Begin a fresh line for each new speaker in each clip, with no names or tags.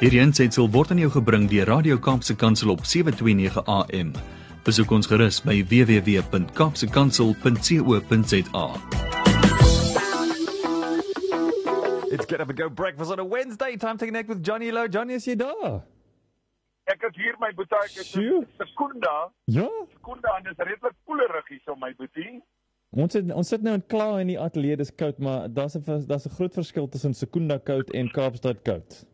Hierdie aanseit word aan jou gebring deur Radio Kaapse Kansel op 7:29 AM. Besoek ons gerus by www.kapsekansel.co.za.
It's get up and go breakfast on a Wednesday. Time to connect with Johnny Low. Johnny, is jy daar?
Ek is hier my boetie, ek is. Sekunda.
Ja.
Sekunda en dit is redelik koelerig hier so my boetie.
Ons sit ons sit nou in Kla in die ateljee, dis koud, maar daar's 'n daar's 'n groot verskil tussen Sekunda koud en Kaapstad koud.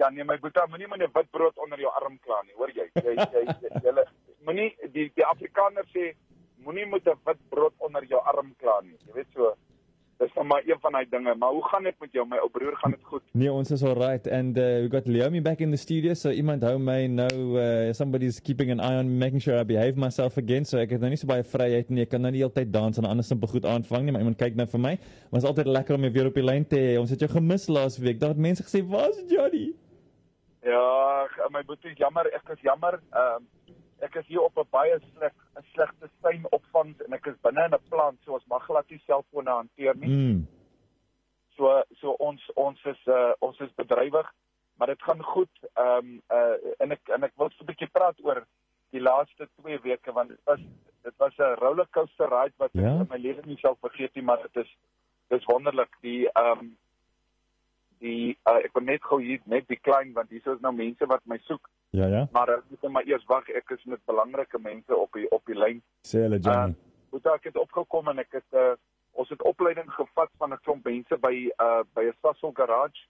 Ja nee my boetie, moenie met 'n wit brood onder jou arm kla nie, hoor jy? Jy jy jy moenie die die Afrikaners sê moenie met 'n wit brood onder jou arm kla nie. Jy weet so Dis nou maar een van daai dinge, maar hoe gaan dit met jou? My ou broer gaan dit goed.
Nee, ons is alright and uh, we got Leomi back in the studio, so iemand hou my nou uh, somebody's keeping an eye on me, making sure I behave myself again, so ek het nou nie so baie vryheid nie. Ek kan nou nie heeltyd dans en ander simpel goed aanvang nie, maar iemand kyk nou vir my. Maar is altyd lekker om jou weer op die lyn te hê. Ons het jou gemis laas week. Daar het mense gesê, "Waar's Johnny?"
Ja, my boetie, jammer, ek is jammer. Ehm ek is hier op 'n baie sleg 'n slegte syn opvang en ek is binne in 'n plant, so ons mag glad nie selfone hanteer nie.
Mm.
So so ons ons is uh ons is bedrywig, maar dit gaan goed. Ehm um, uh en ek en ek wil so 'n bietjie praat oor die laaste 2 weke want dit was dit was 'n rollercoaster ride wat ek
Ja?
in my lewe nie sal vergeet nie, maar dit is dis wonderlik. Die ehm um, die uh, ek wil net gou hier net die klein want hier is nou mense wat my soek,
Ja, ja.
maar ek moet maar eers wag. Ek is met belangrike mense op die op die lyn.
Sê hulle Johnny.
Moet ek het opgekom en ek het uh, ons het opleiding gevat van 'n klomp mense by uh by 'n Sasol garage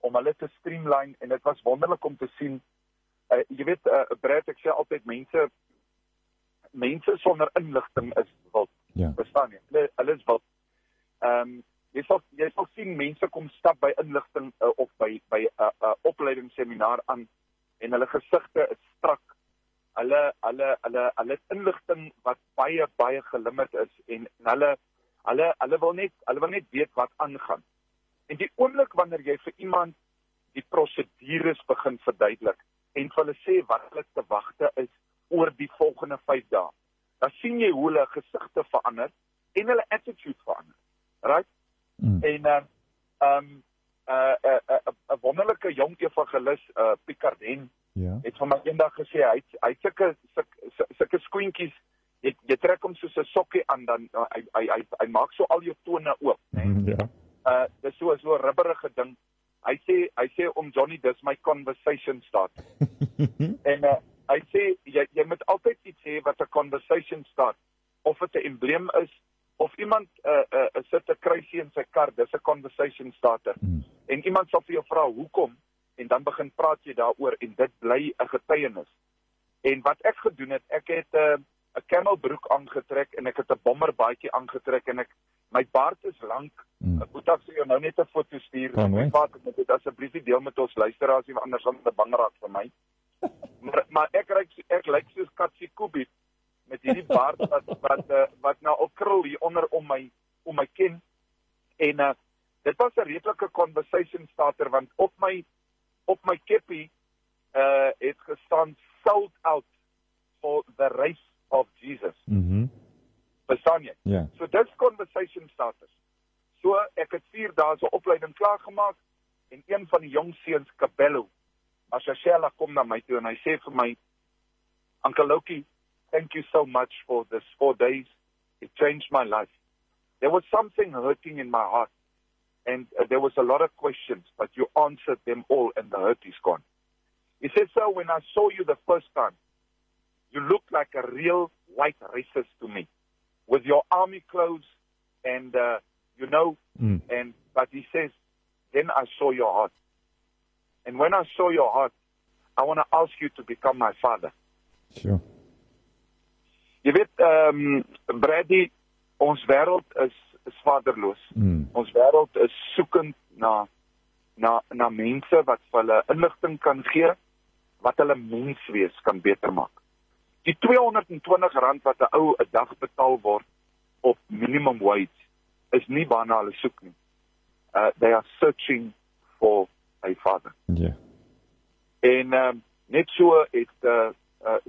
om hulle te streamline en dit was wonderlik om te sien. Uh, jy weet uh, Brett ek sê altyd mense mense sonder inligting is wild.
Ja.
Verstaan jy? Hulle hulle is wild. Ehm um, jy sal jy sal sien mense kom stap by inligting uh, of by by 'n uh, uh, opleidingsseminaar aan en hulle gesigte is strak hulle hulle hulle hulle inligting wat baie baie gelimit is en, en hulle hulle hulle wil net hulle wil net weet wat aangaan. En die oomblik wanneer jy vir iemand die prosedures begin verduidelik en vir hulle sê wat hulle te wagte is oor die volgende 5 dae, dan sien jy hoe hulle gesigte verander en hulle attitude verander. Right?
Mm.
En ehm um, uh 'n uh, 'n uh, 'n wonderlike jong evangelis uh Picardien
Ja.
het van my eendag gesê hy het- hy het sulke sulke- skoentjies jy, jy trek hom soos 'n sokkie aan dan uh, hy hy hy, hy maak so al jou tone oop nê
Mm, Ja.
uh dis so so 'n rubberige ding hy sê hy sê om Johnny dis my conversation start en uh, hy sê jy jy moet altyd iets hê wat 'n conversation start of dit 'n embleem is of iemand uh, uh sit 'n kruisie in sy kar dis 'n conversation starter
Mm.
en iemand sal vir jou vra hoekom en dan begin praat jy daaroor en dit bly 'n getuienis. En wat ek gedoen het, ek het 'n uh, 'n camelbroek aangetrek en ek het 'n bomberbaadjie aangetrek en ek my baard is lank.
Mm.
Dan vir jou nou net 'n foto stuur.
Kan
my vader moet dit asseblief nie deel met ons luisteraars nie, want anders gaan dit bang raak vir my. maar maar ek ryk ek lyk soos Katsie Kubie met hierdie baard wat wat uh, wat nou al krul hier onder om my om my kin en uh, dit was 'n redelike conversation starter want op my op my keppie uh het gestaan sold out for the race of Jesus.
Mhm.
Verstaan jy?
Ja.
So dis conversation starters. So ek het 4 dae se opleiding klaar gemaak en een van die jong seuns Kabello, Ashashela kom na my toe en hy sê vir my Uncle Loki, thank you so much for this 4 days. It changed my life. There was something hurting in my heart and uh, there was a lot of questions but you answered them all and the hurt is gone. He said Sir, when I saw you the first time you looked like a real white racist to me with your army clothes and uh, you know
Mm.
and but he says then I saw your heart and when I saw your heart I want to ask you to become my father
Sure.
Jy weet ehm um, Brady ons wêreld is is vaderloos
Mm.
ons wêreld is soekend na na na mense wat vir hulle inligting kan gee wat hulle menswees kan beter maak. Die 220 rand wat 'n ou 'n dag betaal word op minimum wage is nie waarna hulle soek nie. Uh they are searching for a father.
Ja.
En ehm um, net so het uh, uh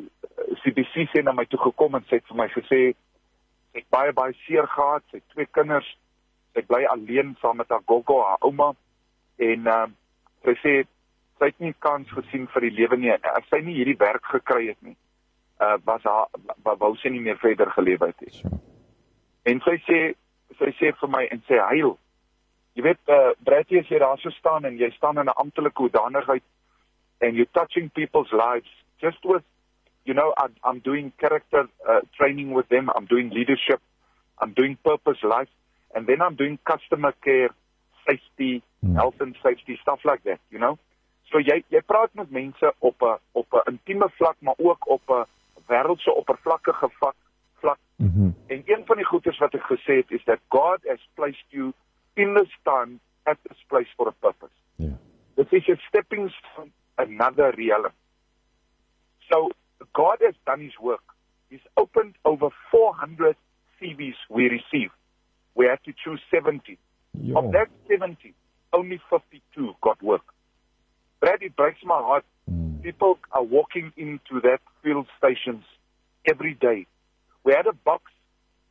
CBC sê na my toe gekom en sê vir my gesê sy het baie baie seer gehad, sy twee kinders, sy bly alleen saam met haar gogo, haar ouma en uh, sy sê sy het nie kans gesien vir die lewe nie. As sy nie hierdie werk gekry het nie, uh was haar wou sy nie meer verder gelewe het nie. En sy sê sy sê vir my en sê huil. Jy weet uh Bradley as jy daar so staan en jy staan in 'n amptelike hoedanigheid and you touching people's lives just with you know I'm, I'm doing character uh, training with them, I'm doing leadership, I'm doing purpose life and then I'm doing customer care, safety,
Hmm.
health and safety stuff like that, you know. So jy jy praat met mense op 'n op 'n intieme vlak maar ook op 'n wêreldse oppervlakkige vlak vlak
Mhm.
En een van die goeders wat ek gesê het is that God has placed you in this time at this place for a purpose.
Ja.
This is a stepping stone another reality. God has done his work. He's opened over 400 CVs we received. We had to choose 70.
Ja.
Of that 70, only 52 got work. Brad, it breaks my heart.
Mm.
People are walking into that field stations every day. We had a box,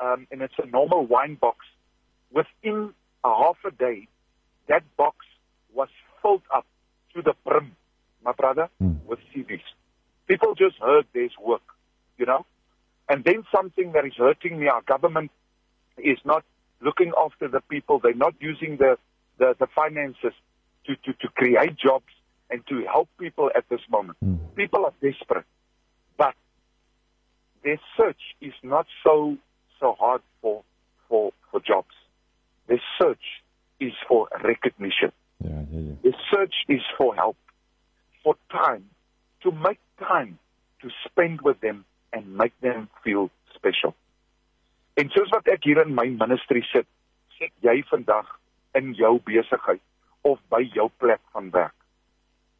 um, and it's a normal wine box. Within a half a day, that box was filled up to the brim, my brother,
Mm.
with CVs. People just heard there's work, you know? And then something that is hurting me, our government is not looking after the people. They're not using the, the, the finances to, to, to create jobs and to help people at this moment.
Mm.
People are desperate. But their search is not so so hard for for for jobs. Their search is for recognition.
Ja.
The search is for help, for time, to make time to spend with them and make them feel special. En soos wat ek hier in my ministry sit, sit jy vandag in jou besigheid of by jou plek van werk.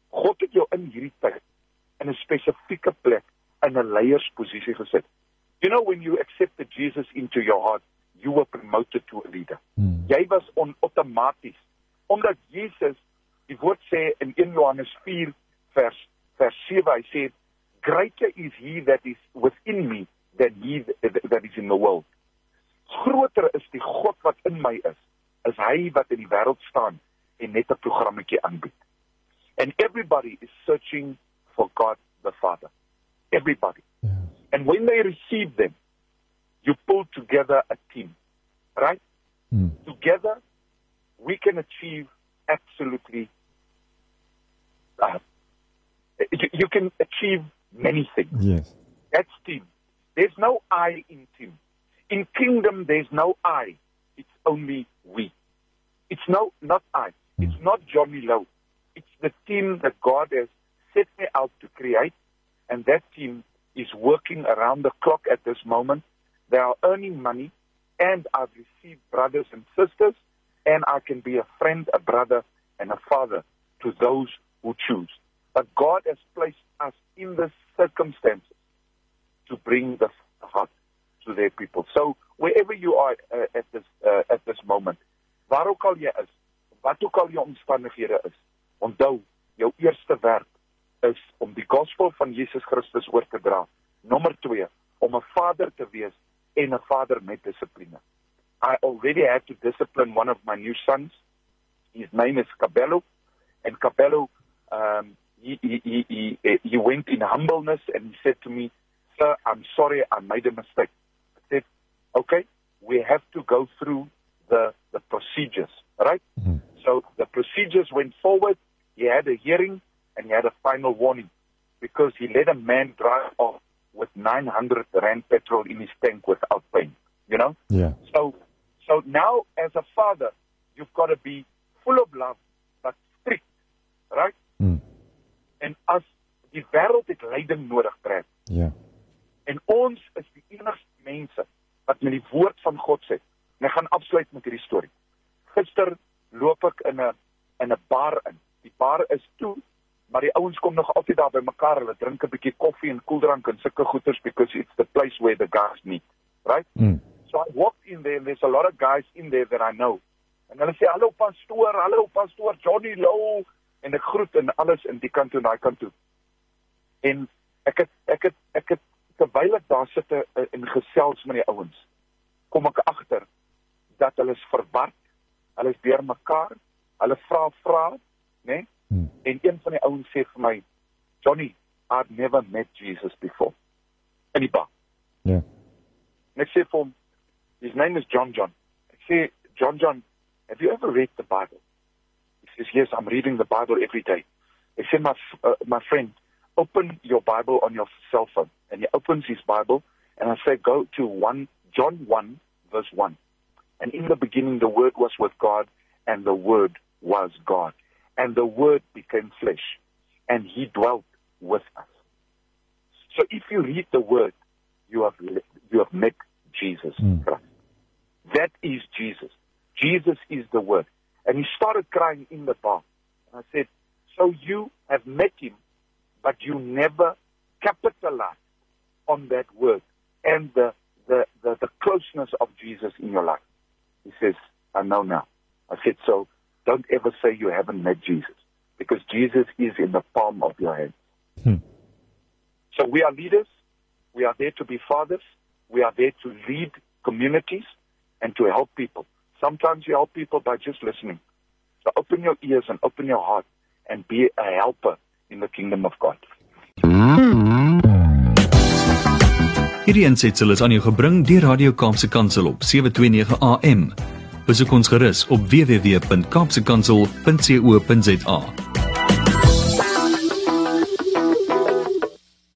God het jou in hierdie tyd in 'n spesifieke plek in 'n leiersposisie gesit. You know when you accepted Jesus into your heart, you were promoted to a leader
Mm.
jy was on outomaties omdat Jesus die woord sê in 1 Johannes 4 vers vers 7 hy sê greater is he that is within me than he that is in the world. Groter is die God wat in my is is hy wat in die wêreld staan en net 'n programmetjie aanbied. And everybody is searching for God the Father. Everybody.
Ja.
and when they receive them you pull together a team right?
Mm.
together we can achieve absolutely uh, you, you can achieve many things.
Yes.
that's team. There's no i in team. In kingdom there's no i. It's only we. It's no not i. Hmm. It's not johnny lowe. It's the team that god has set me out to create and that team is working around the clock at this moment. They are earning money and I've received brothers and sisters, and I can be a friend, a brother, and a father to those who choose. But God has placed us in the circumstances to bring the heart to their people. So wherever you are uh, at this uh, at this moment, waar ook al jy is, wat ook al jou omstandighede is, onthou, jou eerste werk is om die gospel van Jesus Christus oor te dra. Nommer 2, om 'n vader te wees en 'n vader met dissipline. I already had to discipline one of my new sons. His name is Cabello, and Cabello, um, he, he, he, he, he went in humbleness and he said to me, "Sir, I'm sorry, I made a mistake." I said, "Okay, we have to go through the the procedures, right?"
Mhm.
So the procedures went forward. He had a hearing and he had a final warning because he let a man drive off with 900 rand petrol in his tank without paying. You know.
Ja.
So, so now as a father, you've got to be full of love but strict, right? En as die wêreld het leiding nodig, Brad.
Ja.
En ons is die enigste mense wat met die woord van God sê. En ek gaan afsluit met hierdie storie. Gister loop ek in 'n in 'n bar in. Die bar is toe, maar die ouens kom nog altyd daar by mekaar. Hulle drink 'n bietjie koffie en koeldrank en sulke goeders because it's the place where the guys meet, right?
Mm.
So I walked in there and there's a lot of guys in there that I know. En hulle sê hallo pastoor, hallo pastoor Johnny Low en ek groet en alles in die kant toe en daai kant toe. En ek het ek het ek het terwyl ek daar sit eh, en gesels met die ouens, kom ek agter dat hulle is verward. Hulle is deurmekaar. Hulle vra vra, né? Hmm. En een van die ouens sê vir my, "Johnny, I've never met Jesus before." In die bar.
Ja. Yeah.
Ek sê vir hom, "His name is John John." Ek sê, "John John, have you ever read the Bible?" He says, "Yes, I'm reading the Bible every day." Ek sê, "My uh, my friend, open your Bible on your cell phone." And he opens his Bible and I say, "Go to 1 John 1 verse 1." And in the beginning the word was with God and the word was God. And the word became flesh and he dwelt with us. So if you read the word, you have you have met Jesus mm. Christ. That is Jesus. Jesus is the word. And he started crying in the bar. And I said, So you have met him, but you never capitalized on that word and the, the, the, the closeness of Jesus in your life. He says, I know now. I said, So don't ever say you haven't met Jesus because Jesus is in the palm of your hand. Hmm. So we are leaders. We are there to be fathers. We are there to lead communities and to help people. Sometimes you help people by just listening. So open your ears and open your heart and be a helper in the kingdom of God.
Hierdie ensitsel is aan jou gebring deur Radio Kaapse Kansel op 729 AM. Besoek ons gerus op www.kaapsekansel.co.za.